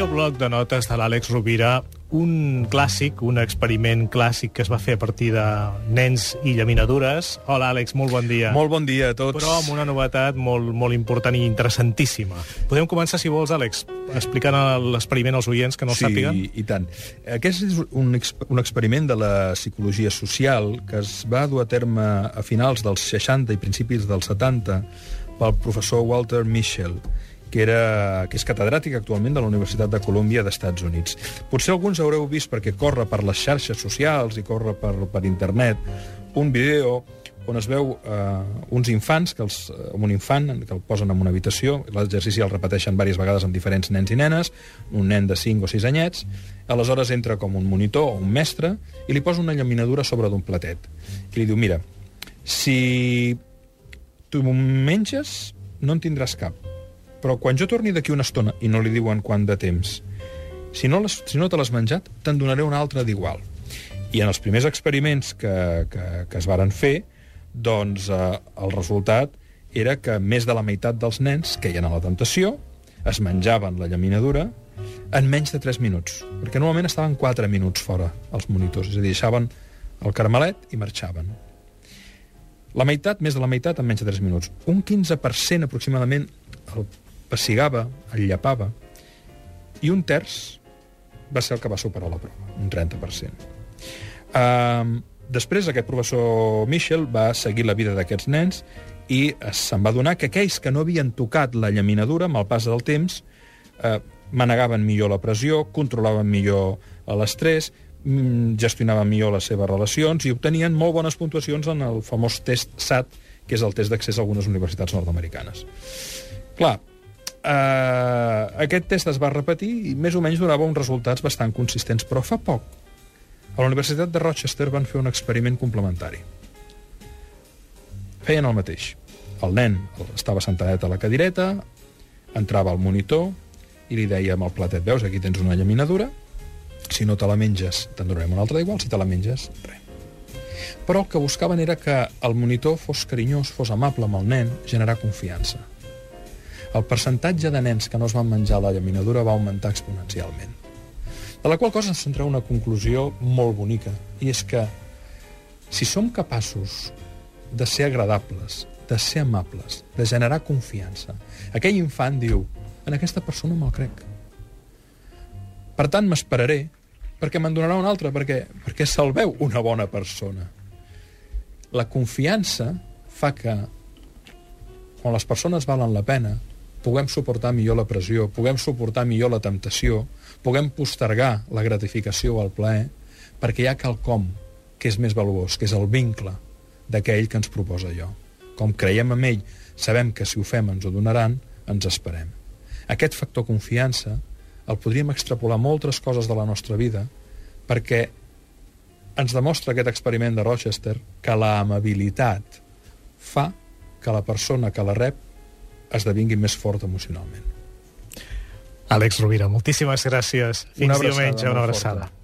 bloc de notes de l'Àlex Rovira un clàssic, un experiment clàssic que es va fer a partir de nens i llaminadures. Hola, Àlex, molt bon dia. Molt bon dia a tots. Però amb una novetat molt, molt important i interessantíssima. Podem començar, si vols, Àlex, explicant l'experiment als oients que no sí, sàpiguen? Sí, i tant. Aquest és un, un experiment de la psicologia social que es va dur a terme a finals dels 60 i principis dels 70 pel professor Walter Mischel que, era, que és catedràtic actualment de la Universitat de Colúmbia d'Estats Units. Potser alguns haureu vist, perquè corre per les xarxes socials i corre per, per internet, un vídeo on es veu eh, uns infants, que els, eh, un infant que el posen en una habitació, l'exercici el repeteixen diverses vegades amb diferents nens i nenes, un nen de 5 o 6 anyets, aleshores entra com un monitor o un mestre i li posa una llaminadura sobre d'un platet. I li diu, mira, si tu menges, no en tindràs cap però quan jo torni d'aquí una estona, i no li diuen quant de temps, si no, les, si no te l'has menjat, te'n donaré una altra d'igual. I en els primers experiments que, que, que es varen fer, doncs eh, el resultat era que més de la meitat dels nens que hi a la tentació es menjaven la llaminadura en menys de 3 minuts, perquè normalment estaven 4 minuts fora els monitors, és a dir, deixaven el carmelet i marxaven. La meitat, més de la meitat, en menys de 3 minuts. Un 15% aproximadament el pessigava, el llapava, i un terç va ser el que va superar la prova, un 30%. Uh, després, aquest professor Michel va seguir la vida d'aquests nens i se'n va donar que aquells que no havien tocat la llaminadura amb el pas del temps eh, manegaven millor la pressió, controlaven millor l'estrès, mm, gestionaven millor les seves relacions i obtenien molt bones puntuacions en el famós test SAT, que és el test d'accés a algunes universitats nord-americanes. Clar, eh, aquest test es va repetir i més o menys donava uns resultats bastant consistents, però fa poc a la Universitat de Rochester van fer un experiment complementari. Feien el mateix. El nen estava sentadet a la cadireta, entrava al monitor i li deia amb el platet, veus, aquí tens una llaminadura, si no te la menges te'n donarem una altra d'igual, si te la menges, res. Però el que buscaven era que el monitor fos carinyós, fos amable amb el nen, generar confiança el percentatge de nens que no es van menjar la llaminadura va augmentar exponencialment. De la qual cosa ens centra una conclusió molt bonica, i és que si som capaços de ser agradables, de ser amables, de generar confiança, aquell infant diu, en aquesta persona me'l crec. Per tant, m'esperaré, perquè me'n donarà una altra, perquè, perquè se'l veu una bona persona. La confiança fa que, quan les persones valen la pena, puguem suportar millor la pressió, puguem suportar millor la temptació, puguem postergar la gratificació o el plaer, perquè hi ha quelcom que és més valuós, que és el vincle d'aquell que ens proposa allò. Com creiem en ell, sabem que si ho fem ens ho donaran, ens esperem. Aquest factor confiança el podríem extrapolar moltes coses de la nostra vida perquè ens demostra aquest experiment de Rochester que la amabilitat fa que la persona que la rep esdevingui més fort emocionalment. Àlex Rovira, moltíssimes gràcies. Fins una diumenge, una abraçada. Forta.